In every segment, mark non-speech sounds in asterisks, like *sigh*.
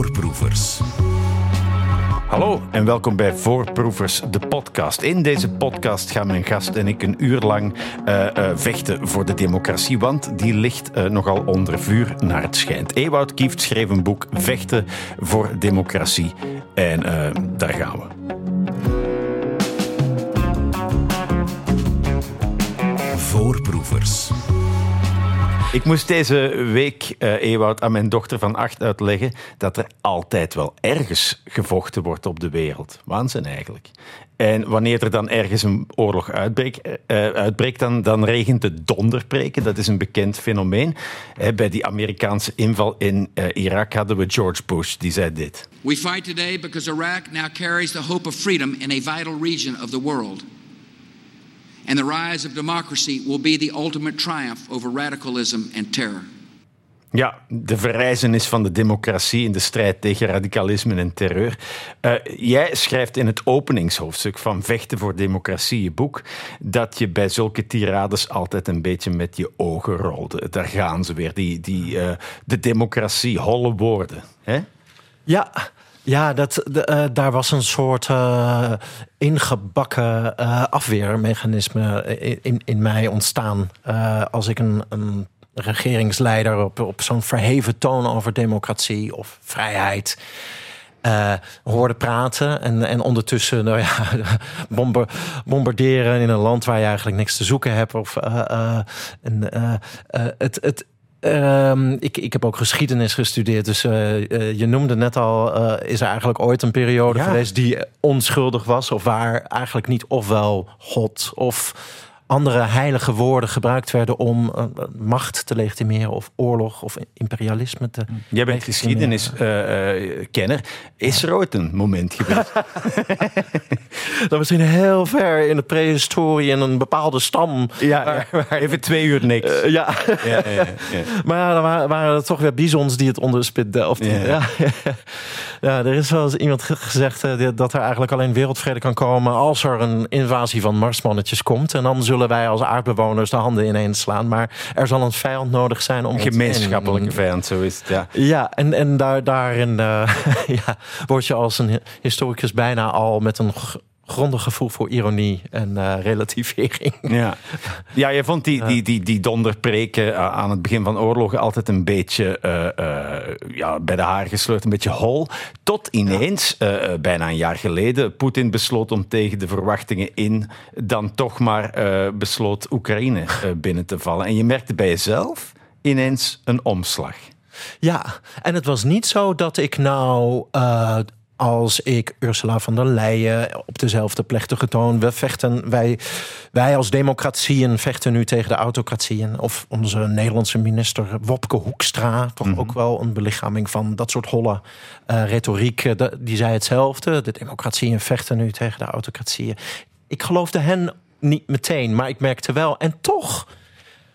Voorproevers. Hallo en welkom bij Voorproevers, de podcast. In deze podcast gaan mijn gast en ik een uur lang uh, uh, vechten voor de democratie, want die ligt uh, nogal onder vuur naar het schijnt. Ewout Kieft schreef een boek Vechten voor democratie en daar gaan we. Voorproevers. Ik moest deze week, uh, Ewout, aan mijn dochter van acht uitleggen dat er altijd wel ergens gevochten wordt op de wereld. Waanzin eigenlijk. En wanneer er dan ergens een oorlog uitbreekt, uh, uitbreekt dan, dan regent het donderpreken. Dat is een bekend fenomeen. Bij die Amerikaanse inval in Irak hadden we George Bush, die zei dit. We fight today because Iraq now carries the hope of freedom in a vital region of the world. And the rise of democracy will be the ultimate triumph over radicalism and terror. Ja, de verrijzenis van de democratie in de strijd tegen radicalisme en terreur. Uh, jij schrijft in het openingshoofdstuk van Vechten voor Democratie, je boek, dat je bij zulke tirades altijd een beetje met je ogen rolde. Daar gaan ze weer, die, die, uh, de democratie, holle woorden. Hè? Ja, ja, dat, de, uh, daar was een soort uh, ingebakken uh, afweermechanisme in, in mij ontstaan. als ik een, een regeringsleider op, op zo'n verheven toon over democratie of vrijheid. Hoorde praten en, en ondertussen nou ja, *laughs* bombarderen in een land waar je eigenlijk niks te zoeken hebt. Of, en, het, het, Um, ik, ik heb ook geschiedenis gestudeerd. Dus uh, uh, je noemde net al, uh, is er eigenlijk ooit een periode ja. geweest die onschuldig was? Of waar eigenlijk niet ofwel God of andere heilige woorden gebruikt werden om uh, macht te legitimeren of oorlog of imperialisme te. Jij bent geschiedeniskenner. Uh, is er ooit een moment geweest? *laughs* dat misschien heel ver in de prehistorie in een bepaalde stam. Ja, waar, waar, even twee uur niks. Uh, ja. Ja, ja, ja. maar ja, dan waren, waren er toch weer bizons die het onder de spit delften. Ja. *laughs* Ja. er is wel eens iemand gezegd dat er eigenlijk alleen wereldvrede kan komen als er een invasie van marsmannetjes komt. En dan zullen wij als aardbewoners de handen ineens slaan. Maar er zal een vijand nodig zijn om. Een gemeenschappelijke vijand, zo is het. Ja, ja en, en daar, daarin uh, *laughs* ja, word je als een historicus bijna al met een grondig gevoel voor ironie en uh, relativering. *laughs* Ja, ja je vond die, die, die, die donderpreken aan het begin van oorlogen altijd een beetje uh, uh, ja, bij de haar gesleurd, een beetje hol. Tot ineens, ja. bijna een jaar geleden, Poetin besloot om tegen de verwachtingen in dan toch maar besloot Oekraïne binnen te vallen. En je merkte bij jezelf ineens een omslag. Ja, en het was niet zo dat ik nou als ik Ursula von der Leyen op dezelfde plechtige toon. We vechten, wij, wij als democratieën vechten nu tegen de autocratieën. Of onze Nederlandse minister Wopke Hoekstra, toch mm -hmm. ook wel een belichaming van dat soort holle uh, retoriek. De, die zei hetzelfde. De democratieën vechten nu tegen de autocratieën. Ik geloofde hen niet meteen, maar ik merkte wel. En toch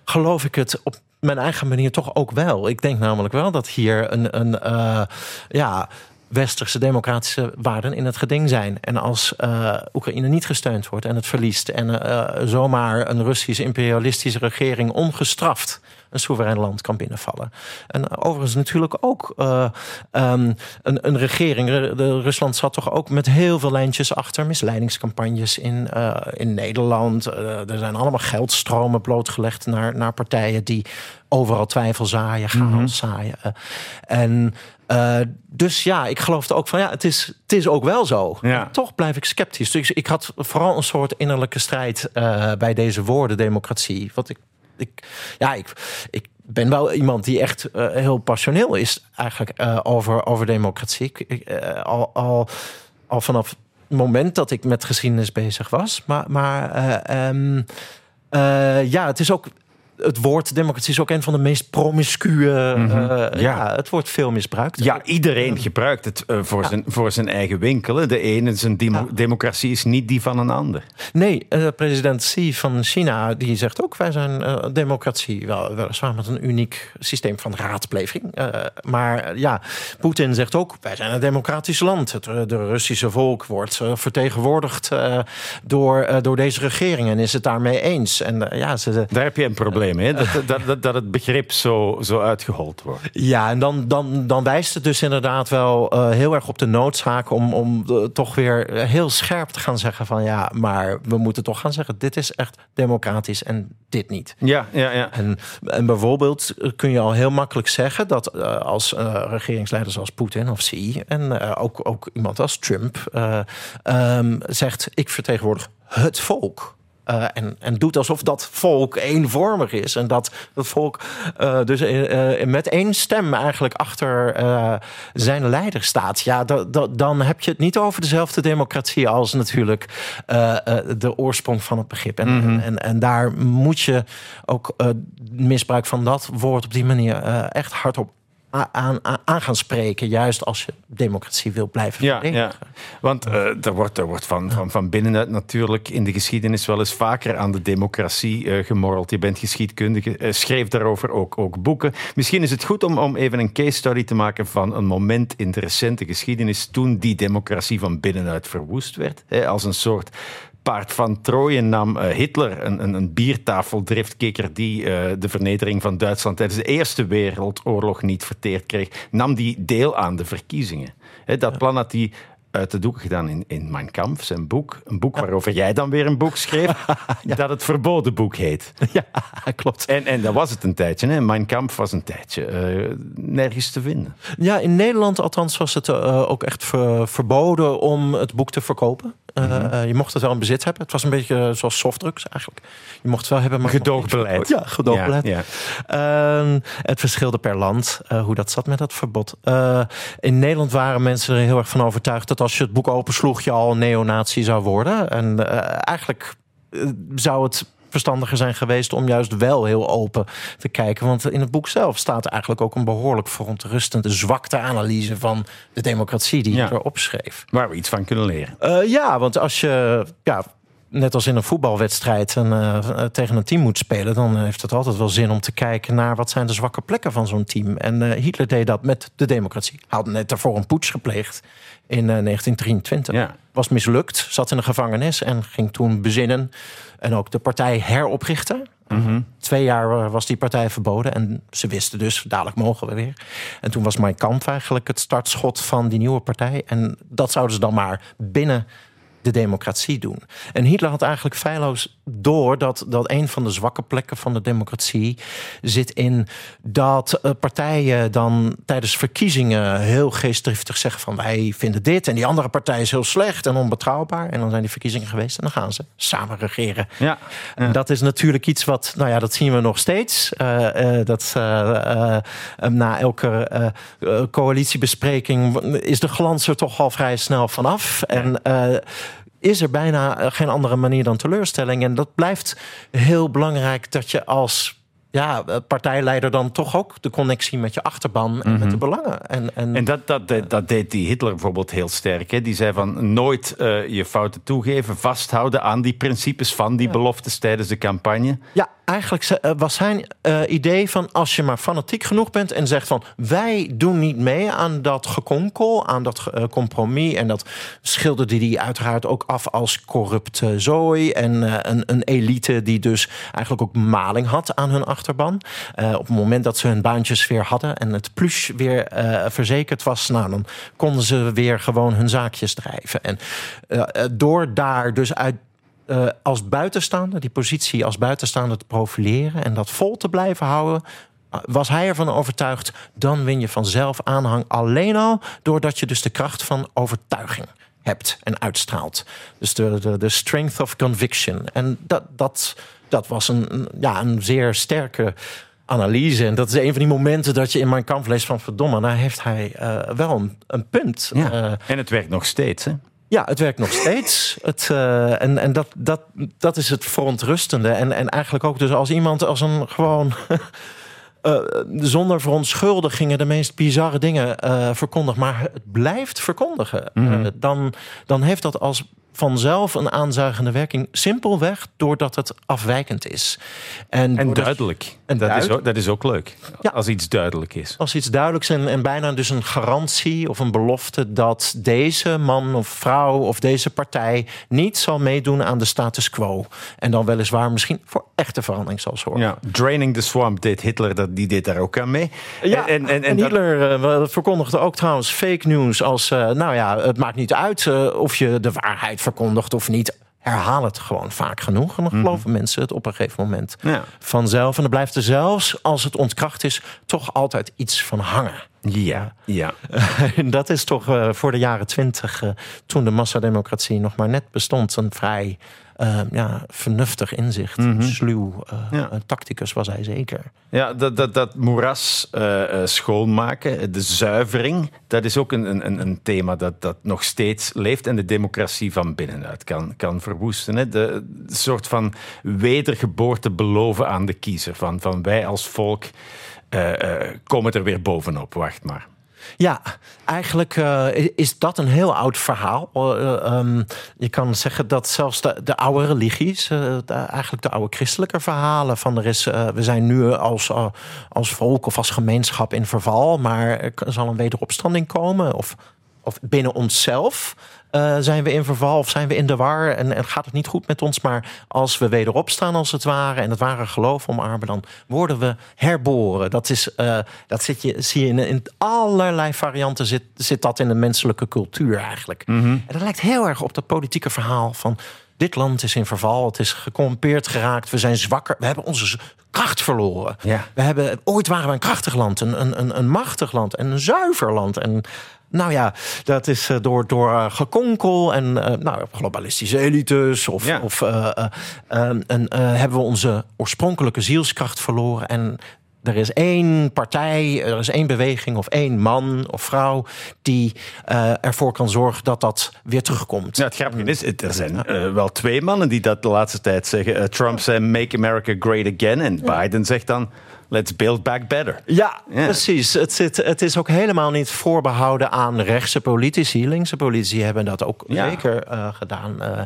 geloof ik het op mijn eigen manier toch ook wel. Ik denk namelijk wel dat hier een, een uh, ja westerse democratische waarden in het geding zijn. En als uh, Oekraïne niet gesteund wordt en het verliest... en uh, zomaar een Russisch imperialistische regering ongestraft een soeverein land kan binnenvallen. En overigens natuurlijk ook uh, um, een, een, regering. De, Rusland zat toch ook met heel veel lijntjes achter. Misleidingscampagnes in, uh, in Nederland. Uh, er zijn allemaal geldstromen blootgelegd naar, naar partijen die overal twijfel zaaien, chaos mm -hmm. zaaien. En uh, dus ja, ik geloofde ook van ja, het is, het is ook wel zo. Ja. Toch blijf ik sceptisch. Dus ik had vooral een soort innerlijke strijd uh, bij deze woorden democratie. Wat ik, ik ja, ik, ik ben wel iemand die echt uh, heel passioneel is eigenlijk over, over democratie. Ik, al, al, al vanaf het moment dat ik met geschiedenis bezig was. Maar, maar um, ja, het is ook het woord democratie is ook een van de meest promiscue. Mm -hmm. uh, ja. ja. het wordt veel misbruikt. Ja, iedereen gebruikt het uh, voor, ja. zijn, voor zijn eigen winkel. De ene, zijn demo ja. democratie is niet die van een ander. Nee, uh, president Xi van China die zegt ook: wij zijn democratie. Wel, weliswaar met een uniek systeem van raadpleving. maar ja, Poetin zegt ook: wij zijn een democratisch land. Het de Russische volk wordt vertegenwoordigd door, door deze regering en is het daarmee eens. En ja, ze, daar heb je een probleem probleem, hè? Dat, dat, dat, dat het begrip zo, zo uitgehold wordt. Ja, en dan, dan, dan wijst het dus inderdaad wel uh, heel erg op de noodzaak om, om uh, toch weer heel scherp te gaan zeggen van ja, maar we moeten toch gaan zeggen, dit is echt democratisch en dit niet. Ja, ja, ja. En, en bijvoorbeeld kun je al heel makkelijk zeggen dat uh, als regeringsleiders als Poetin of Xi en ook, ook iemand als Trump um, zegt, ik vertegenwoordig het volk. Uh, en, en doet alsof dat volk eenvormig is. En dat het volk uh, dus uh, met één stem eigenlijk achter zijn leider staat. Ja, dan heb je het niet over dezelfde democratie als natuurlijk de oorsprong van het begrip. En, mm -hmm. en, en, daar moet je ook misbruik van dat woord op die manier echt hardop aan, aan, gaan spreken. Juist als je democratie wil blijven ja, ja. Want uh, er wordt, er wordt van, van, van binnenuit natuurlijk in de geschiedenis wel eens vaker aan de democratie uh, gemorreld. Je bent geschiedkundige, uh, schreef daarover ook, ook boeken. Misschien is het goed om, om even een case study te maken van een moment in de recente geschiedenis toen die democratie van binnenuit verwoest werd. Hè, als een soort paard van Troje nam uh, Hitler, een, een, een biertafeldriftkikker die uh, de vernedering van Duitsland tijdens de Eerste Wereldoorlog niet verteerd kreeg, nam die deel aan de verkiezingen. He, dat plan had hij uit de doeken gedaan in, in Mein Kampf, zijn boek. Een boek waarover jij dan weer een boek schreef, *laughs* ja. dat het verboden boek heet. Ja, *laughs* klopt. En, en dat was het een tijdje. Hè? Mein Kampf was een tijdje uh, nergens te vinden. Ja, in Nederland althans was het uh, ook echt ver, verboden om het boek te verkopen. Uh, mm -hmm. je mocht het wel in bezit hebben. Het was een beetje zoals softdrugs eigenlijk. Je mocht het wel hebben, maar... Gedoogbeleid. Ja, gedoogbeleid. Ja, ja. Uh, het verschilde per land uh, hoe dat zat met dat verbod. in Nederland waren mensen er heel erg van overtuigd... dat als je het boek opensloeg je al neonazi zou worden. En eigenlijk zou het verstandiger zijn geweest om juist wel heel open te kijken. Want in het boek zelf staat eigenlijk ook een behoorlijk verontrustende zwakte-analyse van de democratie die ja. je erop schreef. Waar we iets van kunnen leren. Uh, ja, want als je ja, net als in een voetbalwedstrijd een, uh, tegen een team moet spelen, dan heeft het altijd wel zin om te kijken naar wat zijn de zwakke plekken van zo'n team. En uh, Hitler deed dat met de democratie. Hij had net daarvoor een poets gepleegd in uh, 1923. Ja. Was mislukt, zat in de gevangenis en ging toen bezinnen en ook de partij heroprichten. Mm -hmm. Twee jaar was die partij verboden en ze wisten dus, dadelijk mogen we weer. En toen was Mein Kampf eigenlijk het startschot van die nieuwe partij. En dat zouden ze dan maar binnen de democratie doen. En Hitler had eigenlijk feilloos door dat, dat een van de zwakke plekken van de democratie zit in dat uh, partijen dan tijdens verkiezingen heel geestdriftig zeggen van wij vinden dit en die andere partij is heel slecht en onbetrouwbaar. En dan zijn die verkiezingen geweest en dan gaan ze samen regeren. Ja, ja. En dat is natuurlijk iets wat, nou ja, dat zien we nog steeds. Uh, uh, dat na elke coalitiebespreking is de glans er toch al vrij snel vanaf. En is er bijna geen andere manier dan teleurstelling. En dat blijft heel belangrijk dat je als ja, partijleider dan toch ook de connectie met je achterban en mm -hmm. met de belangen. En, en, en dat, dat, dat, deed die Hitler bijvoorbeeld heel sterk. Hè? Die zei van nooit uh, je fouten toegeven, vasthouden aan die principes van die ja. beloftes tijdens de campagne. Ja, eigenlijk was zijn uh, idee van als je maar fanatiek genoeg bent en zegt van wij doen niet mee aan dat gekonkel, aan dat uh, compromis en dat schilderde hij uiteraard ook af als corrupte zooi en een, een, elite die dus eigenlijk ook maling had aan hun achterban. op het moment dat ze hun baantjes weer hadden en het plus weer verzekerd was, nou dan konden ze weer gewoon hun zaakjes drijven. En door daar dus uit uh, als buitenstaander, die positie als buitenstaander te profileren en dat vol te blijven houden, was hij ervan overtuigd, dan win je vanzelf aanhang alleen al doordat je dus de kracht van overtuiging hebt en uitstraalt. Dus de, de, de strength of conviction. En dat, dat, dat was een, ja, een zeer sterke analyse. En dat is een van die momenten dat je in mijn kamp leest van verdomme, daar heeft hij uh, wel een, een punt. Ja. Uh, en het werkt nog steeds, hè? Ja, het werkt nog steeds. Het, uh, en en dat, dat, dat is het verontrustende. En, en eigenlijk ook dus als iemand als een gewoon. Uh, *laughs* zonder verontschuldigingen de meest bizarre dingen uh, verkondigt. Maar het blijft verkondigen. Mm -hmm. dan, dan heeft dat als vanzelf een aanzuigende werking. Simpelweg doordat het afwijkend is. En, en duidelijk. En dat, is ook, dat is ook leuk. Ja. Als iets duidelijk is. Als iets duidelijks en, en bijna dus een garantie of een belofte dat deze man of vrouw of deze partij niet zal meedoen aan de status quo. En dan weliswaar misschien voor echte verandering zal zorgen. Ja, draining the swamp deed Hitler, dat, die deed daar ook aan mee. Ja, en, en, en, Hitler uh, verkondigde ook trouwens fake news als, uh, nou ja, het maakt niet uit uh, of je de waarheid verkondigt of niet herhaal het gewoon vaak genoeg. En dan mhm. geloven mensen het op een gegeven moment ja. vanzelf. En dan blijft er zelfs, als het ontkracht is, toch altijd iets van hangen. Ja, ja. *laughs* En dat is toch uh, voor de jaren twintig, uh, toen de massademocratie nog maar net bestond, een vrij uh, ja, vernuftig inzicht. Mm -hmm. Sluw ja. tacticus was hij zeker. Ja, dat, dat, dat moeras schoonmaken, de zuivering, dat is ook een, een, een thema dat, dat nog steeds leeft en de democratie van binnenuit kan, kan verwoesten. Hè. De, de soort van wedergeboorte beloven aan de kiezer. Van, van wij als volk komen er weer bovenop. Wacht maar. Ja, eigenlijk uh, is dat een heel oud verhaal. Uh, um, je kan zeggen dat zelfs de, de oude religies, eigenlijk de oude christelijke verhalen van er is, we zijn nu als, als volk of als gemeenschap in verval, maar er zal een wederopstanding komen of, of binnen onszelf. Uh, zijn we in verval of zijn we in de war en, en, gaat het niet goed met ons? Maar als we wederop staan als het ware en het ware geloof omarmen, dan worden we herboren. Dat, is, uh, dat zit je, zie je in, in, allerlei varianten zit, zit dat in de menselijke cultuur eigenlijk. Mm -hmm. En dat lijkt heel erg op dat politieke verhaal van dit land is in verval, het is gecorrumpeerd geraakt, we zijn zwakker, we hebben onze kracht verloren. Ja. We hebben, ooit waren we een krachtig land, een, een, een machtig land en een zuiver land. En nou ja, dat is eh, door, door eh, gekonkel en uh, nou, globalistische elites. Of, ja. of en, hebben we onze oorspronkelijke zielskracht verloren. En er is één partij, er is één beweging of één man of vrouw die uh, ervoor kan zorgen dat dat weer terugkomt. Ja, het grappige is, er zijn uh, wel twee mannen die dat de laatste tijd zeggen. Uh, Trump zei Make America Great Again en Biden zegt dan Let's build back better. Ja, precies. Het, zit, het is ook helemaal niet voorbehouden aan rechtse politici. Linkse politici hebben dat ook zeker uh, gedaan. Uh,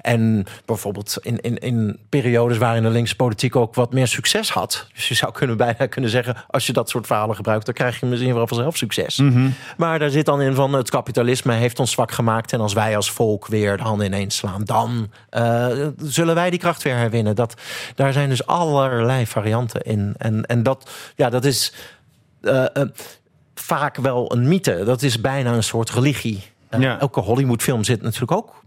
en bijvoorbeeld in, in, in periodes waarin de linkse politiek ook wat meer succes had. Dus je zou kunnen bijna kunnen zeggen, als je dat soort verhalen gebruikt, dan krijg je misschien wel vanzelf succes. Mm -hmm. Maar daar zit dan in van het kapitalisme heeft ons zwak gemaakt. En als wij als volk weer de handen ineens slaan, dan uh, zullen wij die kracht weer herwinnen. Dat, daar zijn dus allerlei varianten in. En en, dat, ja, dat is uh, uh, vaak wel een mythe. Dat is bijna een soort religie. Uh, ja. Elke Hollywoodfilm zit natuurlijk ook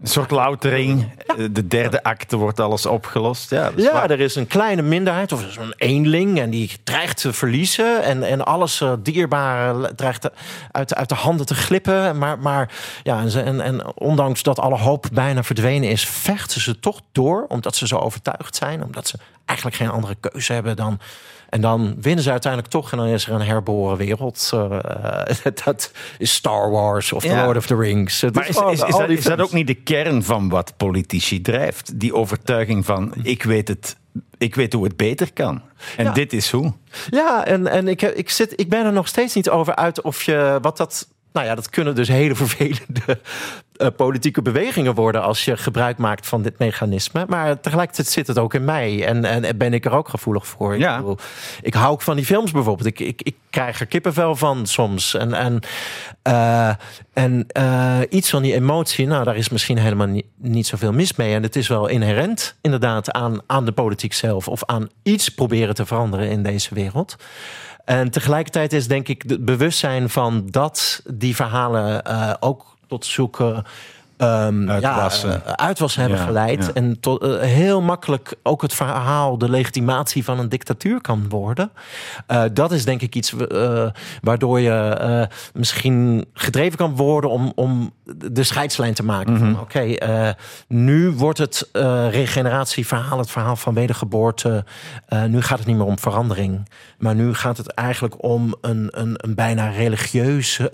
een soort loutering. De derde acte wordt alles opgelost. Ja, ja er is een kleine minderheid, of zo'n eenling, en die dreigt te verliezen. En, en alles uh, dierbare dreigt uit, uit de handen te glippen. Maar, maar ja, en, en ondanks dat alle hoop bijna verdwenen is, vechten ze toch door, omdat ze zo overtuigd zijn. Omdat ze eigenlijk geen andere keuze hebben dan. En dan winnen ze uiteindelijk toch en dan is er een herboren wereld. Uh, *laughs* dat is Star Wars of The Lord of the Rings. maar is, is, is, dat, is, dat, ook niet de kern van wat politici drijft? Die overtuiging van ik weet het. Ik weet hoe het beter kan. En ja. dit is hoe. Ja, en, en ik, ik, zit, ik ben er nog steeds niet over uit of je wat dat nou ja, dat kunnen dus hele *laughs* vervelende uh, politieke bewegingen worden als je gebruik maakt van dit mechanisme. Maar tegelijkertijd zit het ook in mij en, en ben ik er ook gevoelig voor. Ja. Ik, bedoel, ik hou ook van die films bijvoorbeeld. Ik, ik, ik krijg er kippenvel van soms. En, en, uh, en uh, iets van die emotie, nou, daar is misschien helemaal niet, niet zoveel mis mee. En het is wel inherent, inderdaad, aan, aan de politiek zelf of aan iets proberen te veranderen in deze wereld. En tegelijkertijd is denk ik het bewustzijn van dat die verhalen uh, ook tot zoeken. Um, uitwassen. Ja, uh, uitwassen hebben ja, geleid. Ja. En tot, uh, heel makkelijk ook het verhaal, de legitimatie van een dictatuur kan worden. Uh, dat is denk ik iets waardoor je misschien gedreven kan worden om, om de scheidslijn te maken. Mm -hmm. Oké, okay, nu wordt het regeneratieverhaal, het verhaal van wedergeboorte. nu gaat het niet meer om verandering. Maar nu gaat het eigenlijk om een, een, een bijna religieuze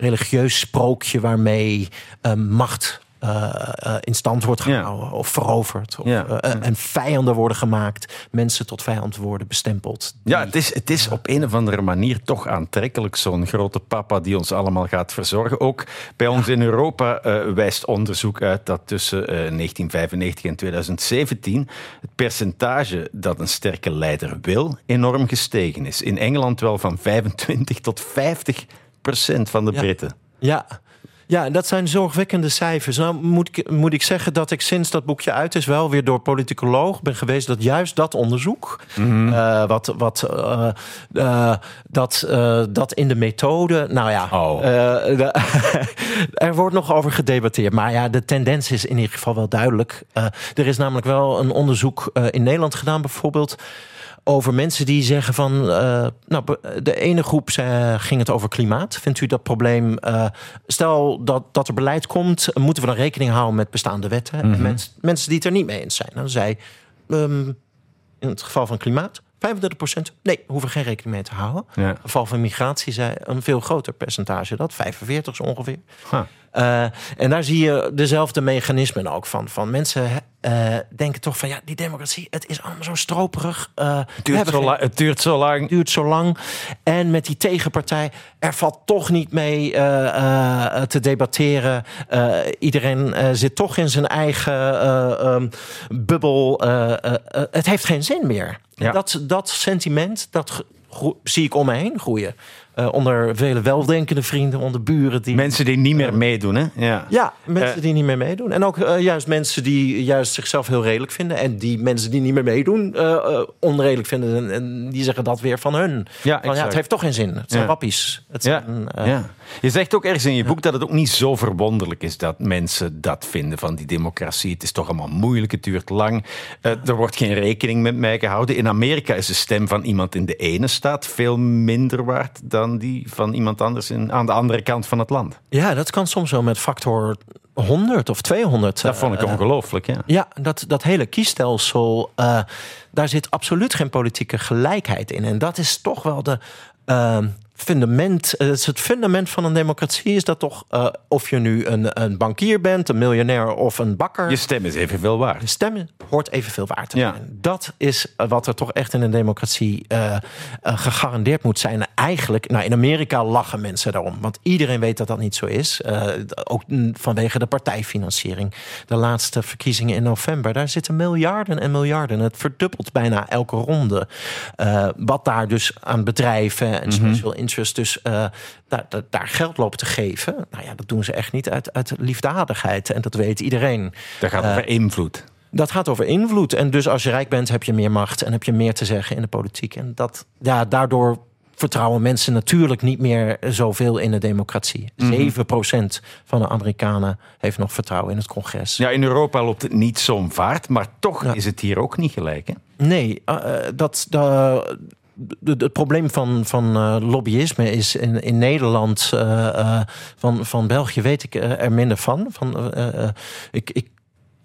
religieus sprookje waarmee uh, macht in stand wordt gehouden of veroverd. Of, en vijanden worden gemaakt, mensen tot vijand worden bestempeld. Ja, het is, het is op een of andere manier toch aantrekkelijk, zo'n grote papa die ons allemaal gaat verzorgen. Ook bij ons in Europa wijst onderzoek uit dat tussen 1995 en 2017 het percentage dat een sterke leider wil enorm gestegen is. In Engeland wel van 25 tot 50 procent van de Britten. Ja. Ja, dat zijn zorgwekkende cijfers. Nou moet ik, moet ik zeggen dat ik sinds dat boekje uit is... wel weer door politicoloog ben geweest... dat juist dat onderzoek, mhm. eh, wat, wat, uh, uh, dat, dat in de methode... Nou ja, oh. *laughs* er wordt nog over gedebatteerd. Maar ja, de tendens is in ieder geval wel duidelijk. er is namelijk wel een onderzoek in Nederland gedaan bijvoorbeeld over mensen die zeggen van. Uh, nou, de ene groep zei, ging het over klimaat. Vindt u dat probleem. Uh, stel dat, dat er beleid komt, moeten we dan rekening houden met bestaande wetten? Mm -hmm. mens, mensen die het er niet mee eens zijn. Dan zei. Um, in het geval van klimaat. 35% Nee, hoeven geen rekening mee te houden. Ja. In het geval van migratie zei een veel groter percentage dat. 45 ongeveer. Huh. Uh, en daar zie je dezelfde mechanismen ook van. Van mensen uh, denken toch van ja, die democratie, het is allemaal zo stroperig. Uh, het, duurt zo lang, het duurt zo lang. Duurt zo lang. En met die tegenpartij, er valt toch niet mee te debatteren. iedereen zit toch in zijn eigen um, bubbel. het heeft geen zin meer. Ja. Dat, dat sentiment, dat zie ik om me heen groeien. Uh, onder vele weldenkende vrienden, onder buren. Die, mensen die niet meer uh, meedoen, hè? Ja, ja mensen die niet meer meedoen. En ook juist mensen die juist zichzelf heel redelijk vinden. En die mensen die niet meer meedoen onredelijk vinden. En, en, die zeggen dat weer van hun. Ja, van, ja het heeft toch geen zin. Het zijn wappies. Het. Zijn, ja. Je zegt ook ergens in je boek dat het ook niet zo verwonderlijk is dat mensen dat vinden van die democratie. Het is toch allemaal moeilijk, het duurt lang. er wordt geen rekening met mij gehouden. In Amerika is de stem van iemand in de ene staat veel minder waard dan die van iemand anders in, aan de andere kant van het land. Ja, dat kan soms wel met factor 100 of 200. Dat vond ik uh, ongelooflijk, ja. Ja, dat, dat hele kiesstelsel, uh, daar zit absoluut geen politieke gelijkheid in. En dat is toch wel de... Uh, fundament, het, is het fundament van een democratie is dat toch, uh, of je nu een, een bankier bent, een miljonair of een bakker. Je stem is evenveel waard. Je stem hoort evenveel waard te zijn. Ja. Dat is wat er toch echt in een democratie uh, uh, gegarandeerd moet zijn. Eigenlijk, nou in Amerika lachen mensen daarom, want iedereen weet dat dat niet zo is. ook vanwege de partijfinanciering. De laatste verkiezingen in november, daar zitten miljarden en miljarden. Het verdubbelt bijna elke ronde. wat daar dus aan bedrijven en mm -hmm. Dus uh, daar, daar, geld lopen te geven. Nou ja, dat doen ze echt niet uit, uit liefdadigheid. En dat weet iedereen. Dat gaat over uh, invloed. Dat gaat over invloed. En dus als je rijk bent, heb je meer macht en heb je meer te zeggen in de politiek. En dat, ja, daardoor vertrouwen mensen natuurlijk niet meer zoveel in de democratie. Mm -hmm. 7% van de Amerikanen heeft nog vertrouwen in het congres. Ja, in Europa loopt het niet zo'n vaart, maar toch ja. is het hier ook niet gelijk. Hè? Nee, uh, dat, uh, het probleem van, van uh, lobbyisme is in, in Nederland, uh, uh, van, van België weet ik er minder van. van ik, ik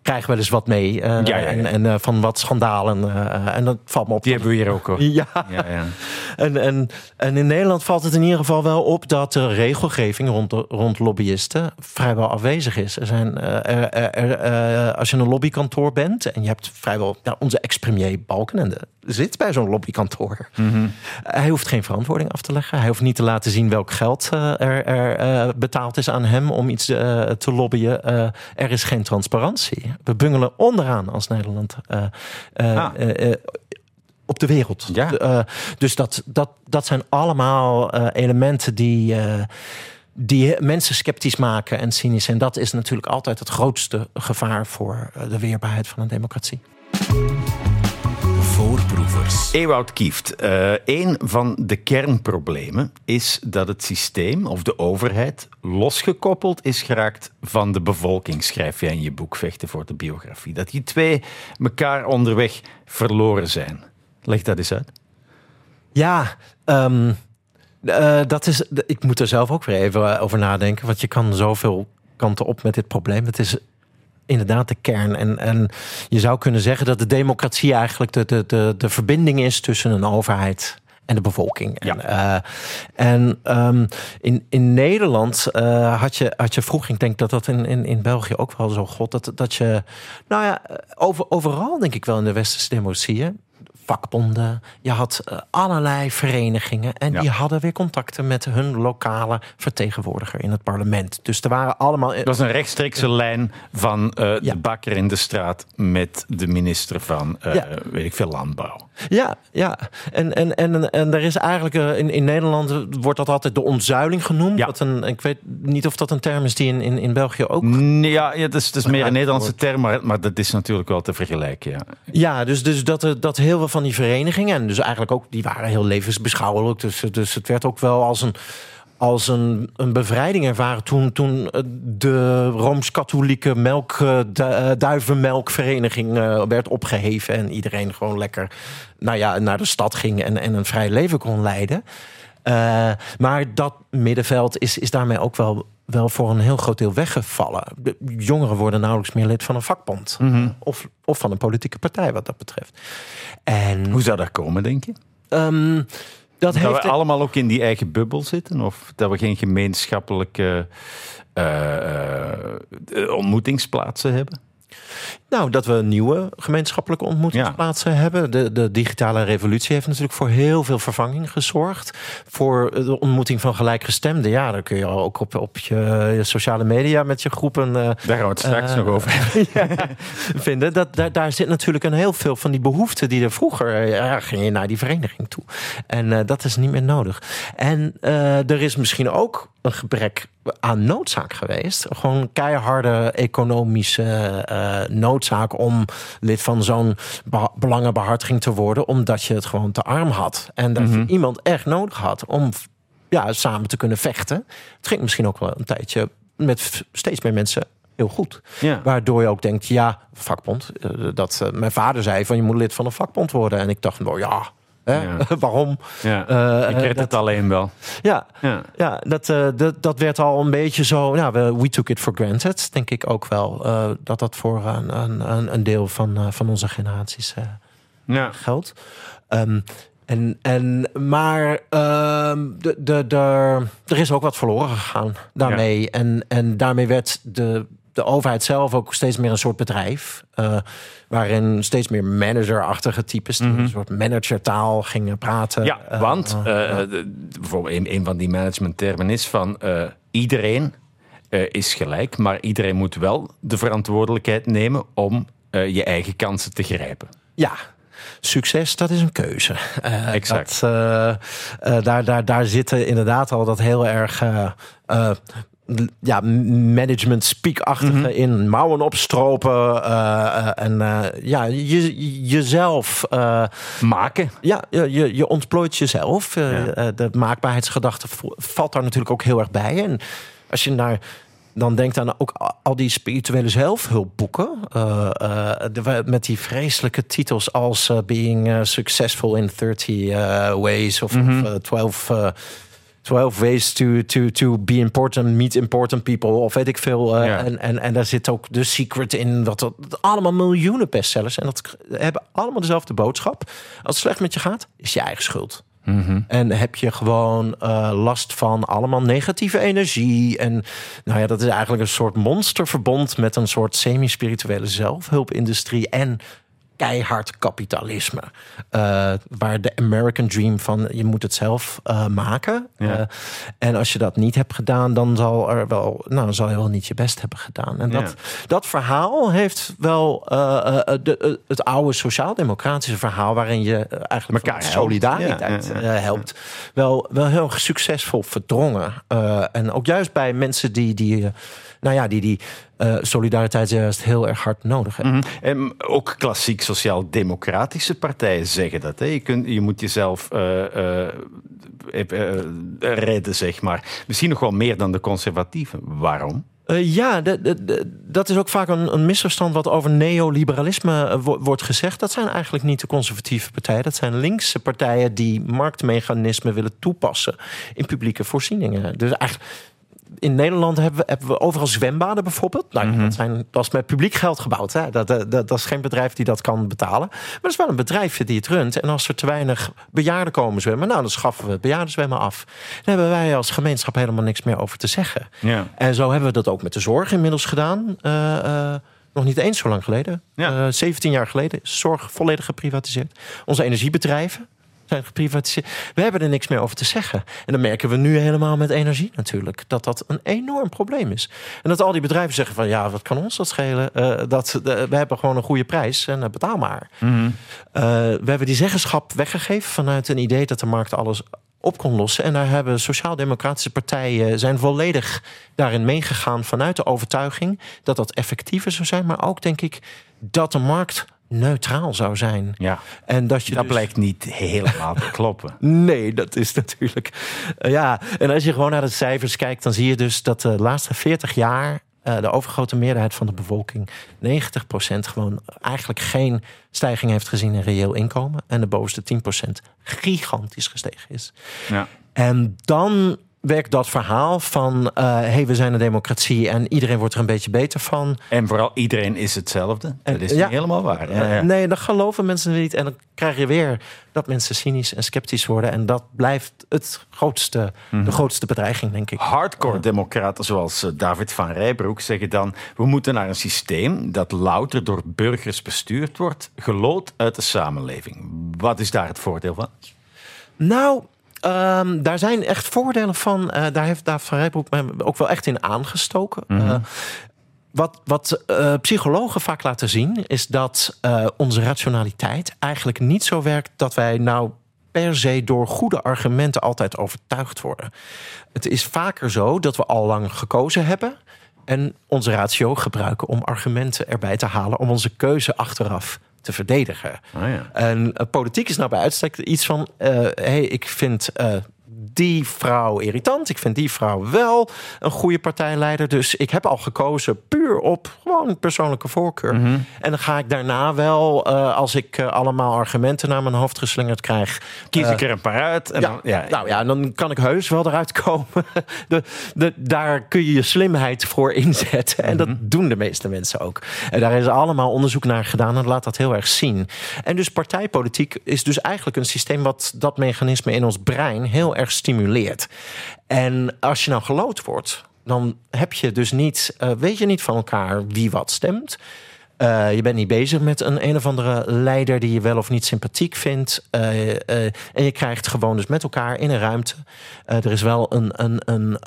krijg wel eens wat mee. Uh, ja, ja, ja. En, en uh, van wat schandalen. Uh, en dat valt me op. Die hebben we hier ook hoor. Ja. *laughs* En, en, en in Nederland valt het in ieder geval wel op dat de regelgeving rond, rond lobbyisten vrijwel afwezig is. Er zijn, er, er, als je een lobbykantoor bent en je hebt vrijwel ja, onze ex-premier Balkenende zit bij zo'n lobbykantoor. Mm -hmm. Hij hoeft geen verantwoording af te leggen. Hij hoeft niet te laten zien welk geld er, er betaald is aan hem om iets te lobbyen. er is geen transparantie. We bungelen onderaan als Nederland. Uh, ah. uh, op de wereld. Ja. dus dat, dat, dat zijn allemaal elementen die die mensen sceptisch maken en cynisch. En dat is natuurlijk altijd het grootste gevaar voor de weerbaarheid van een democratie. Voorproevers. Ewout Kieft, uh, een van de kernproblemen is dat het systeem of de overheid losgekoppeld is geraakt van de bevolking, schrijf jij in je boek Vechten voor de biografie. Dat die twee elkaar onderweg verloren zijn. Leg dat eens uit. Ja, um, uh, dat is, ik moet er zelf ook weer even over nadenken, want je kan zoveel kanten op met dit probleem. Het is inderdaad de kern. En, en je zou kunnen zeggen dat de democratie eigenlijk de, de, de, de verbinding is tussen een overheid en de bevolking. En, ja. en um, in, in Nederland had, je, had je vroeger, ik denk dat dat in, in, in België ook wel zo god, dat, dat je, nou ja, over, overal denk ik wel in de westerse democratieën vakbonden, je had uh, allerlei verenigingen en die hadden weer contacten met hun lokale vertegenwoordiger in het parlement. Dus er waren allemaal. Dat was een rechtstreekse lijn van uh, de bakker in de straat met de minister van uh, weet ik veel landbouw. Ja, ja. En, en, en, en er is eigenlijk in, in Nederland wordt dat altijd de ontzuiling genoemd. Ja. Een, ik weet niet of dat een term is die in, in, in België ook. Ja, ja het is, het is meer een Nederlandse term, maar, maar dat is natuurlijk wel te vergelijken. Ja, ja dus, dus dat, dat heel veel van die verenigingen. En dus eigenlijk ook, die waren heel levensbeschouwelijk. Dus, dus het werd ook wel als een als een, een bevrijding ervaren toen, toen de Rooms-Katholieke melk, eh, duivenmelkvereniging uh, werd opgeheven en iedereen gewoon lekker nou ja, naar de stad ging en, en een vrij leven kon leiden. Uh, maar dat middenveld is, is daarmee ook wel wel voor een heel groot deel weggevallen. De jongeren worden nauwelijks meer lid van een vakbond. Mhm. of, of van een politieke partij wat dat betreft. En, Hoe zou dat komen, denk je? Um, dat, dat we allemaal ook in die eigen bubbel zitten? Of dat we geen gemeenschappelijke uh, uh, ontmoetingsplaatsen hebben? Nou, dat we nieuwe gemeenschappelijke ontmoetingsplaatsen hebben. De, de digitale revolutie heeft natuurlijk voor heel veel vervanging gezorgd. Voor de ontmoeting van gelijkgestemden. Ja, dan kun je ook op, op je, sociale media met je groepen. Uh, daar gaan we het straks uh, nog over *laughs* vinden. Dat, daar, daar zit natuurlijk een heel veel van die behoeften die er vroeger. Eh, ja, ging je naar die vereniging toe. En dat is niet meer nodig. En er is misschien ook een gebrek aan noodzaak geweest. Gewoon keiharde economische uh, noodzaak om lid van zo'n belangenbehartiging te worden, omdat je het gewoon te arm had. En dat je mhm. iemand echt nodig had om ja, samen te kunnen vechten. Het ging misschien ook wel een tijdje met steeds meer mensen heel goed. Ja. Waardoor je ook denkt, ja, vakbond. Eh, dat, uh, mijn vader zei van je moet lid van een vakbond worden. En ik dacht, nou ja, ja. *laughs* Waarom? Ja. Uh, ik kreeg het alleen wel. Ja, ja. ja dat, uh, dat, dat werd al een beetje zo. Ja, we, we took it for granted, denk ik ook wel. Uh, dat dat voor een, een, een deel van, van onze generaties ja. geldt. Um, en, en, maar ehm, de, de, de, er is ook wat verloren gegaan daarmee. En, en daarmee werd de de overheid zelf ook steeds meer een soort bedrijf. Uh, waarin steeds meer managerachtige types, mm -hmm. een soort managertaal gingen praten. Ja, uh, want uh, bijvoorbeeld een, een, van die managementtermen is van iedereen is gelijk, maar iedereen moet wel de verantwoordelijkheid nemen om je eigen kansen te grijpen. Ja, succes, dat is een keuze. Uh, exact. Dat, uh, uh, daar, daar, daar zitten inderdaad al dat heel erg ja, management speak-achtige mm -hmm. in. Mouwen opstropen uh, en uh, ja, je, jezelf maken. Ja, je, je ontplooit jezelf. Ja. de maakbaarheidsgedachte valt daar natuurlijk ook heel erg bij. En als je naar dan denkt aan ook al die spirituele zelfhulpboeken. Uh, uh, met die vreselijke titels als Being Successful in 30 Ways of, mm -hmm. of 12 12 ways to, to, to be important, meet important people, of weet ik veel. Uh, en, en, en daar zit ook The Secret in. Dat, dat, allemaal miljoenen bestsellers. En dat hebben allemaal dezelfde boodschap. Als het slecht met je gaat, is je eigen schuld. Mm -hmm. En heb je gewoon uh, last van allemaal negatieve energie. En nou ja, dat is eigenlijk een soort monsterverbond met een soort semi-spirituele zelfhulpindustrie. En keihard kapitalisme. Uh, waar de American Dream van je moet het zelf uh, maken. Ja. Uh, en als je dat niet hebt gedaan, dan zal er wel, nou, dan zal je wel niet je best hebben gedaan. En dat, dat verhaal heeft wel de, het oude sociaal-democratische verhaal, waarin je eigenlijk elkaar solidariteit ja, helpt, wel, wel heel succesvol verdrongen. en ook juist bij mensen die, die nou ja, die, die uh, solidariteit juist heel erg hard nodig hebben. Mm -hmm. En ook klassiek sociaal-democratische partijen zeggen dat. Hè? Je, kunt, je moet jezelf uh, uh, redden, zeg maar. Misschien nog wel meer dan de conservatieven. Waarom? Uh, ja, dat is ook vaak een, een, misverstand wat over neoliberalisme wordt gezegd. Dat zijn eigenlijk niet de conservatieve partijen. Dat zijn linkse partijen die marktmechanismen willen toepassen in publieke voorzieningen. Dus eigenlijk in Nederland hebben we, hebben we overal zwembaden bijvoorbeeld. Nou, Mhm. dat, zijn, dat is met publiek geld gebouwd. Hè? Dat, dat, dat, dat is geen bedrijf die dat kan betalen. Maar dat is wel een bedrijf die het runt. En als er te weinig bejaarden komen zwemmen, nou, dan schaffen we het bejaardenzwemmen af. Dan hebben wij als gemeenschap helemaal niks meer over te zeggen. Ja. En zo hebben we dat ook met de zorg inmiddels gedaan. Eh, eh, nog niet eens zo lang geleden. Ja. Eh, 17 jaar geleden is zorg volledig geprivatiseerd. Onze energiebedrijven zijn geprivatiseerd. We hebben er niks meer over te zeggen. En dan merken we nu helemaal met energie natuurlijk. Dat dat een enorm probleem is. En dat al die bedrijven zeggen van... ja, wat kan ons dat schelen? Eh, dat, eh, we hebben gewoon een goede prijs en eh, betaal maar. Mhm. We hebben die zeggenschap weggegeven vanuit een idee dat de markt alles op kon lossen. En daar hebben sociaal-democratische partijen zijn volledig daarin meegegaan vanuit de overtuiging dat dat effectiever zou zijn, maar ook denk ik dat de markt neutraal zou zijn. ja. En dat je Dat dus- blijkt niet helemaal te kloppen. *laughs* Nee, dat is natuurlijk. eh, ja, en als je gewoon naar de cijfers kijkt, dan zie je dus dat de laatste 40 jaar. eh, de overgrote meerderheid van de bevolking, 90%, gewoon eigenlijk geen stijging heeft gezien in reëel inkomen. En de bovenste 10% gigantisch gestegen is. Ja. En dan werkt dat verhaal van: hé, hey, we zijn een democratie en iedereen wordt er een beetje beter van. En vooral iedereen is hetzelfde. Dat is ja. niet helemaal waar. Ja, ja. Nee, dat geloven mensen niet. En dan krijg je weer dat mensen cynisch en sceptisch worden. En dat blijft het grootste, de grootste bedreiging, denk ik. Hardcore democraten zoals eh, David van Rijbroek zeggen dan... we moeten naar een systeem dat louter door burgers bestuurd wordt... gelood uit de samenleving. Wat is daar het voordeel van? Nou, ehm, daar zijn echt voordelen van. Eh, daar heeft David van Rijbroek me ook wel echt in aangestoken. Eh, wat wat eh, psychologen vaak laten zien, is dat onze rationaliteit eigenlijk niet zo werkt dat wij nou per se door goede argumenten altijd overtuigd worden. Het is vaker zo dat we al lang gekozen hebben en onze ratio gebruiken om argumenten erbij te halen om onze keuze achteraf te verdedigen. Oh ja. En eh, politiek is nou bij uitstek iets van: hé, hey, ik vind eh, die vrouw irritant. Ik vind die vrouw wel een goede partijleider. Dus ik heb al gekozen puur op gewoon persoonlijke voorkeur. En dan ga ik daarna wel, eh, als ik eh, allemaal argumenten naar mijn hoofd geslingerd krijg. Kies eh, ik er een paar uit. En ja, dan, ja, nou ja, dan kan ik heus wel eruit komen. *laughs* De, de, daar kun je je slimheid voor inzetten. En dat doen de meeste mensen ook. En daar is allemaal onderzoek naar gedaan en laat dat heel erg zien. En dus partijpolitiek is dus eigenlijk een systeem wat dat mechanisme in ons brein heel erg stimuleert. En als je nou gelood wordt, dan heb je dus niet, eh, weet je niet van elkaar wie wat stemt. Eh, je bent niet bezig met een een of andere leider die je wel of niet sympathiek vindt. Eh, eh, en je krijgt gewoon dus met elkaar in een ruimte. Er is wel een, een, een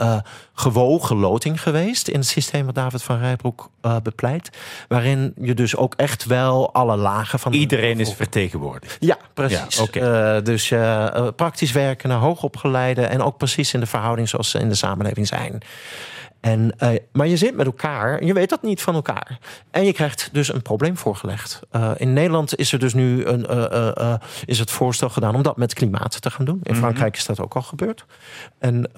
gewogen loting geweest in het systeem wat David van Rijbroek bepleit. Waarin je dus ook echt wel alle lagen van. de Iedereen is vertegenwoordigd. ja, precies. Ja, dus praktisch werken naar hoogopgeleide en ook precies in de verhouding zoals ze in de samenleving zijn. En, eh, maar je zit met elkaar, je weet dat niet van elkaar. En je krijgt dus een probleem voorgelegd. Eh, in Nederland is er dus nu een, eh, is het voorstel gedaan om dat met klimaat te gaan doen. In Frankrijk is dat ook al gebeurd. En,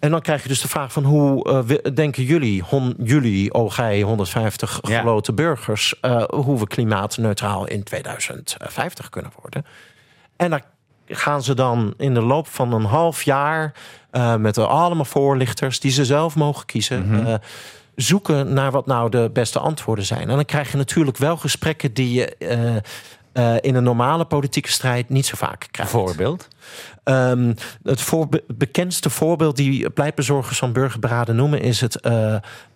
en dan krijg je dus de vraag van hoe denken jullie, hon, jullie, oh gij 150 Ja. grote burgers, hoe we klimaatneutraal in 2050 kunnen worden? En daar gaan ze dan in de loop van een half jaar eh, met allemaal voorlichters die ze zelf mogen kiezen. eh, zoeken naar wat nou de beste antwoorden zijn. En dan krijg je natuurlijk wel gesprekken die je eh, in een normale politieke strijd niet zo vaak krijgt. Voorbeeld. Ehm, het voorbe- bekendste voorbeeld die pleitbezorgers van burgerberaden noemen is het,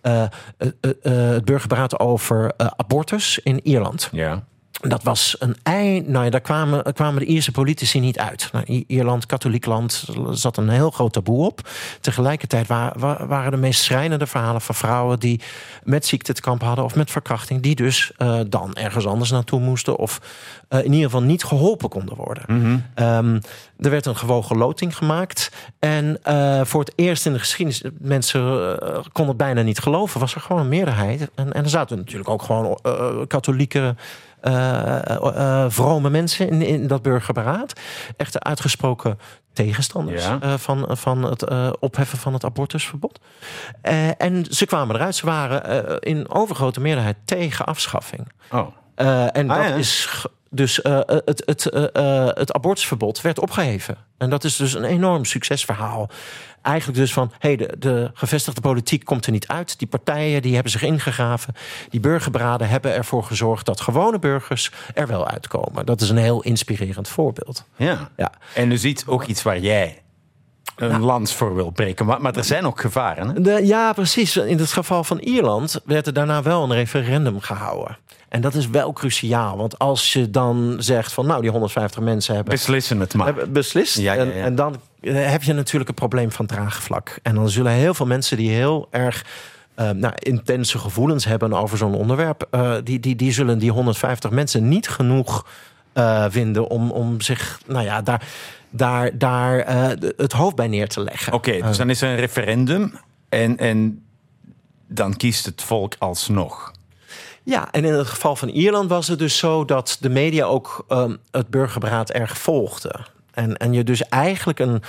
het burgerberaad over abortus in Ierland. Ja. Dat was een ei. Nou ja, daar kwamen, kwamen de Ierse politici niet uit. Nou, Ierland, katholiek land, zat een heel groot taboe op. Tegelijkertijd wa- wa- waren de meest schrijnende verhalen van vrouwen die met ziekte te kampen hadden of met verkrachting, die dus eh, dan ergens anders naartoe moesten of eh, in ieder geval niet geholpen konden worden. Ehm, er werd een gewogen loting gemaakt. En eh, voor het eerst in de geschiedenis, mensen konden het bijna niet geloven, was er gewoon een meerderheid. En, en er zaten natuurlijk ook gewoon eh, eh, eh, eh, vrome mensen in, in dat burgerberaad. Echte uitgesproken tegenstanders Ja. van, van het opheffen van het abortusverbod. En ze kwamen eruit. Ze waren in overgrote meerderheid tegen afschaffing. Oh. En Ah, dat ja. is Dus uh, het, het, uh, het abortusverbod werd opgeheven. En dat is dus een enorm succesverhaal. Eigenlijk dus van, hey, de, de gevestigde politiek komt er niet uit. Die partijen die hebben zich ingegraven. Die burgerberaden hebben ervoor gezorgd dat gewone burgers er wel uitkomen. Dat is een heel inspirerend voorbeeld. Ja, ja. en u ziet ook iets waar jij een nou. lans voor wil breken. Maar, maar er zijn ook gevaren. Hè? De, ja, precies. In het geval van Ierland werd er daarna wel een referendum gehouden. En dat is wel cruciaal. Want als je dan zegt van nou, die 150 mensen hebben. Beslissen het maar. Beslist. Ja, ja, ja. En, en, dan heb je natuurlijk een probleem van draagvlak. En dan zullen heel veel mensen die heel erg. Uh, nou, intense gevoelens hebben over zo'n onderwerp. Uh, die, die, die zullen die 150 mensen niet genoeg uh, vinden om, om zich. Nou ja, daar daar, daar uh, het hoofd bij neer te leggen. Oké, okay, dus dan is er een referendum en, en dan kiest het volk alsnog. Ja, en in het geval van Ierland was het dus zo dat de media ook um, het burgerberaad erg volgde. En, en je dus eigenlijk een,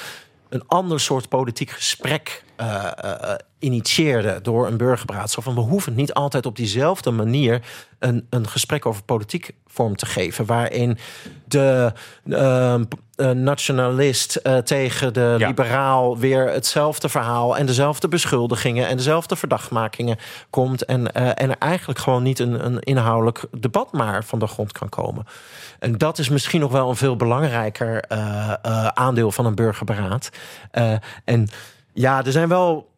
een ander soort politiek gesprek uh, uh, initieerde door een burgerberaad. Zo van we hoeven niet altijd op diezelfde manier een, een gesprek over politiek vorm te geven. Waarin de uh, nationalist uh, tegen de ja. liberaal weer hetzelfde verhaal en dezelfde beschuldigingen en dezelfde verdachtmakingen komt. En, uh, en er eigenlijk gewoon niet een, een inhoudelijk debat maar van de grond kan komen. En dat is misschien nog wel een veel belangrijker aandeel van een burgerberaad. en ja, er zijn wel.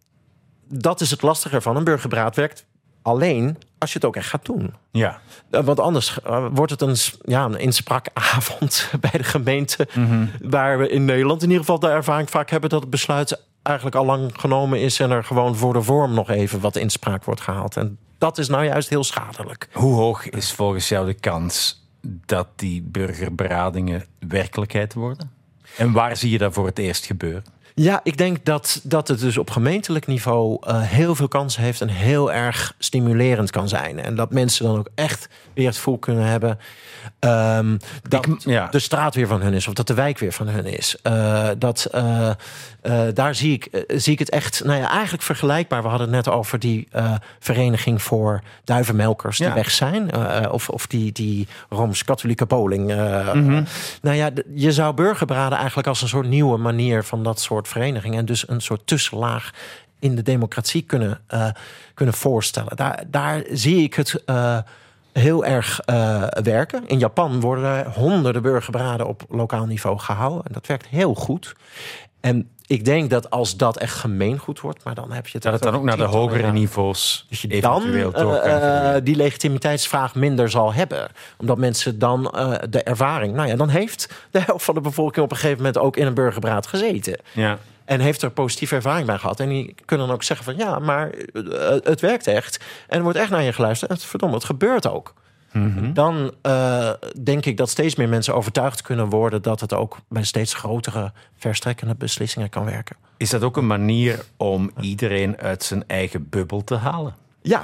Dat is het lastige van een burgerberaad werkt alleen als je het ook echt gaat doen. Ja. Want anders uh, wordt het een, ja, een inspraakavond *laughs* bij de gemeente. Mm -hmm. Waar we in Nederland in ieder geval de ervaring vaak hebben dat het besluit eigenlijk al lang genomen is. En er gewoon voor de vorm nog even wat inspraak wordt gehaald. En dat is nou juist heel schadelijk. Hoe hoog is volgens jou de kans dat die burgerberadingen werkelijkheid worden? En waar zie je dat voor het eerst gebeuren? Ja, ik denk dat, dat het dus op gemeentelijk niveau uh, heel veel kansen heeft en heel erg stimulerend kan zijn. En dat mensen dan ook echt weer het gevoel kunnen hebben um, dat ik, ja. de straat weer van hun is of dat de wijk weer van hun is. Uh, dat, uh, daar zie ik, zie ik het echt, nou ja, eigenlijk vergelijkbaar. We hadden het net over die vereniging voor duivenmelkers die ja. weg zijn. of, of die, die Rooms-Katholieke bowling. Mm -hmm. Nou ja, je zou burgerberaden eigenlijk als een soort nieuwe manier van dat soort verenigingen. En dus een soort tussenlaag in de democratie kunnen, uh, kunnen voorstellen. Daar, daar zie ik het uh, heel erg uh, werken. In Japan worden er honderden burgerberaden op lokaal niveau gehouden. En dat werkt heel goed. En ik denk dat als dat echt gemeengoed wordt, maar dan heb je het. Dat het dan ook naar de hogere niveaus. Dus je dan uh, die legitimiteitsvraag minder zal hebben. Omdat mensen dan uh, de ervaring. Nou ja, dan heeft de helft van de bevolking op een gegeven moment ook in een burgerbraad gezeten. Ja. En heeft er positieve ervaring bij gehad. En die kunnen dan ook zeggen van ja, maar het werkt echt. En er wordt echt naar je geluisterd. En verdomme, het gebeurt ook. Mm -hmm. Dan uh, denk ik dat steeds meer mensen overtuigd kunnen worden dat het ook bij steeds grotere verstrekkende beslissingen kan werken. Is dat ook een manier om iedereen uit zijn eigen bubbel te halen? Ja,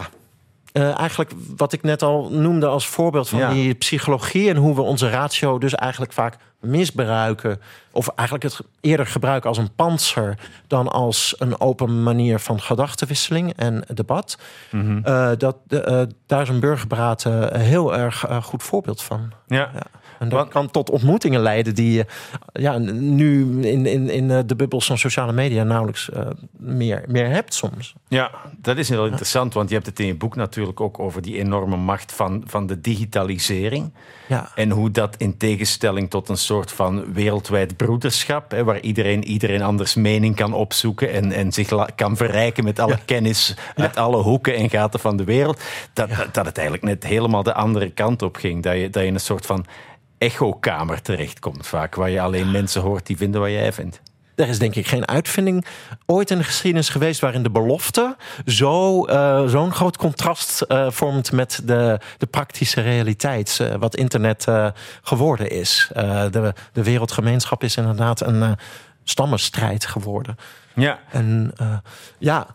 uh, eigenlijk wat ik net al noemde als voorbeeld van ja. die psychologie en hoe we onze ratio dus eigenlijk vaak misbruiken. Of eigenlijk het eerder gebruiken als een panzer dan als een open manier van gedachtenwisseling en debat. Mm -hmm. uh, dat, uh, daar is een burgerberaad heel erg goed voorbeeld van. Ja. ja. En dat kan tot ontmoetingen leiden die je ja, nu in, in, in de bubbels van sociale media nauwelijks uh, meer, meer hebt soms. Ja, dat is heel interessant, want je hebt het in je boek natuurlijk ook over die enorme macht van, van de digitalisering. Ja. En hoe dat in tegenstelling tot een soort van wereldwijd broederschap, hè, waar iedereen iedereen anders mening kan opzoeken en, en zich kan verrijken met alle ja. kennis uit alle hoeken en gaten van de wereld, dat, dat het eigenlijk net helemaal de andere kant op ging. Dat je, dat je een soort van echokamer terechtkomt vaak, waar je alleen mensen hoort die vinden wat jij vindt. Er is denk ik geen uitvinding ooit in de geschiedenis geweest waarin de belofte zo, uh, zo'n groot contrast uh, vormt met de, de praktische realiteit, uh, wat internet geworden is. de, de wereldgemeenschap is inderdaad een stammenstrijd geworden. Ja. En ja,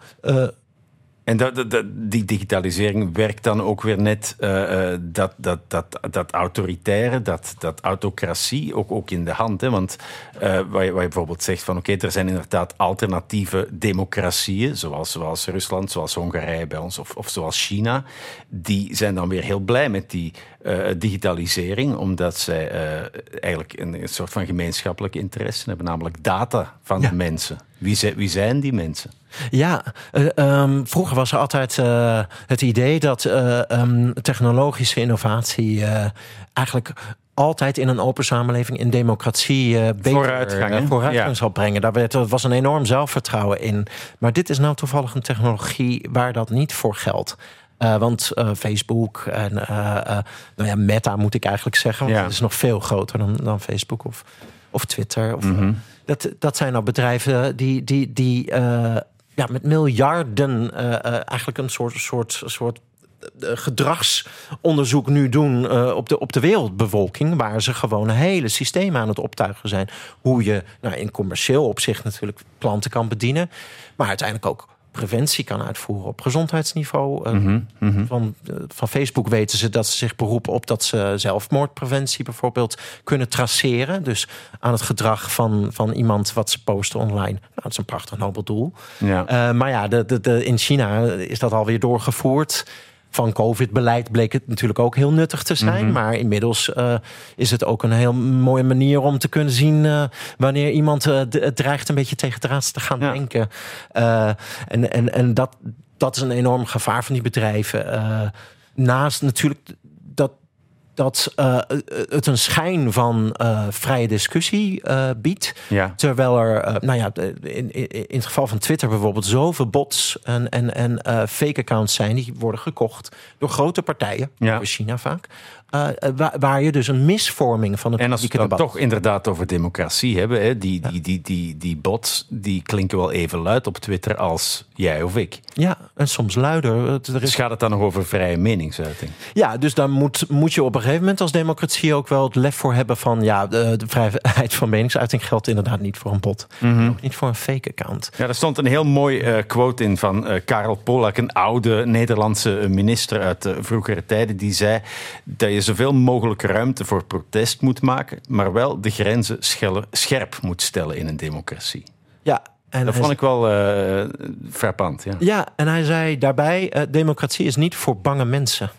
En dat, dat, dat- die digitalisering werkt dan ook weer net eh, eh, dat, dat, dat, dat autoritaire, dat, dat autocratie ook, ook in de hand. Hè? Want eh, waar, je, waar je bijvoorbeeld zegt van oké, er zijn inderdaad alternatieve democratieën, zoals, zoals Rusland, zoals Hongarije bij ons of, of zoals China. Die zijn dan weer heel blij met die digitalisering, omdat zij eigenlijk een, een soort van gemeenschappelijke interesse hebben, namelijk data van Ja. de mensen. Wie zijn, wie zijn die mensen? Ja, eh, ehm, vroeger was er altijd eh, het idee dat eh, ehm, technologische innovatie eh, eigenlijk altijd in een open samenleving in democratie eh beter Vooruitgang, vooruitgang Ja. zal brengen. Daar werd, er was een enorm zelfvertrouwen in. Maar dit is nou toevallig een technologie waar dat niet voor geldt. Eh, want eh, Facebook en nou ja, Meta moet ik eigenlijk zeggen. Want Ja. het is nog veel groter dan, dan Facebook of, of Twitter. Of, Mhm. Dat, dat zijn nou bedrijven die, die, die eh, ja, met miljarden eh, eh, eigenlijk een soort, soort, soort gedragsonderzoek nu doen op, de, op de wereldbevolking. Waar ze gewoon hele systemen aan het optuigen zijn. Hoe je nou, in commercieel opzicht natuurlijk klanten kan bedienen. Maar uiteindelijk ook preventie kan uitvoeren op gezondheidsniveau. Eh, Van, eh, van Facebook weten ze dat ze zich beroepen op dat ze zelfmoordpreventie bijvoorbeeld kunnen traceren. Dus aan het gedrag van, van iemand wat ze posten online. Nou, dat is een prachtig nobel doel. Ja. Eh, maar ja, de, de, de, in China is dat alweer doorgevoerd. Van COVID-beleid bleek het natuurlijk ook heel nuttig te zijn. Maar inmiddels eh, is het ook een heel mooie manier om te kunnen zien eh, wanneer iemand eh, het dreigt een beetje tegen draads te gaan Ja. denken. En en, en dat, dat is een enorm gevaar van die bedrijven. Naast natuurlijk dat, eh, het een schijn van eh, vrije discussie eh, biedt. Ja. Terwijl er, nou ja, in, in, het geval van Twitter bijvoorbeeld, zoveel bots en, en, en fake accounts zijn die worden gekocht door grote partijen, Ja. door China vaak, eh, waar, waar je dus een misvorming van het En als we het dan debat. toch inderdaad over democratie hebben, hè, die, die, die, die, die bots die klinken wel even luid op Twitter als jij of ik. Ja, en soms luider. Het- Dus gaat het dan nog over vrije meningsuiting? ja, dus daar moet, moet je op een gegeven moment als democratie ook wel het lef voor hebben van ja, de, de vrijheid van meningsuiting geldt inderdaad niet voor een bot. Mhm. Ook niet voor een fake account. Ja, er stond een heel mooi eh, quote in van eh, Karel Polak, een oude Nederlandse eh, minister uit eh, vroegere tijden. Die zei dat je zoveel mogelijk ruimte voor protest moet maken, maar wel de grenzen scherp moet stellen in een democratie. Ja, en Dat vond ik wel eh frappant. Ja. Ja, en hij zei daarbij: eh, democratie is niet voor bange mensen.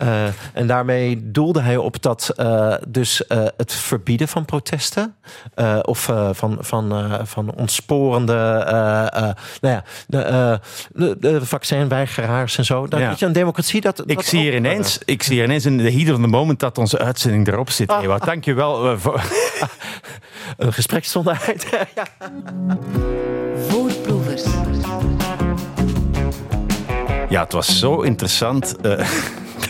Eh, en daarmee doelde hij op dat eh, dus eh, het verbieden van protesten eh, of eh, van, van, eh, van ontsporende, eh, eh, nou ja, de, eh, de, de vaccinweigeraars en zo. Dat, Ja. weet je, een democratie dat. Ik dat zie, hier ook- ineens, ik zie hier ineens in de heat of the moment dat onze uitzending erop zit. Ewout, dank je wel. eh, voor- *laughs* een gespreksonderheid. *laughs* ja. Voorproevers. Ja, het was zo interessant eh,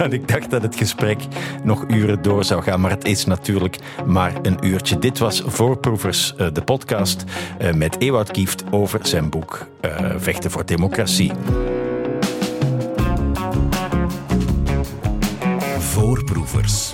ik dacht dat het gesprek nog uren door zou gaan. Maar het is natuurlijk maar een uurtje. Dit was Voorproevers, eh, de podcast eh, met Ewout Kieft over zijn boek eh, Vechten voor Democratie. Voorproevers.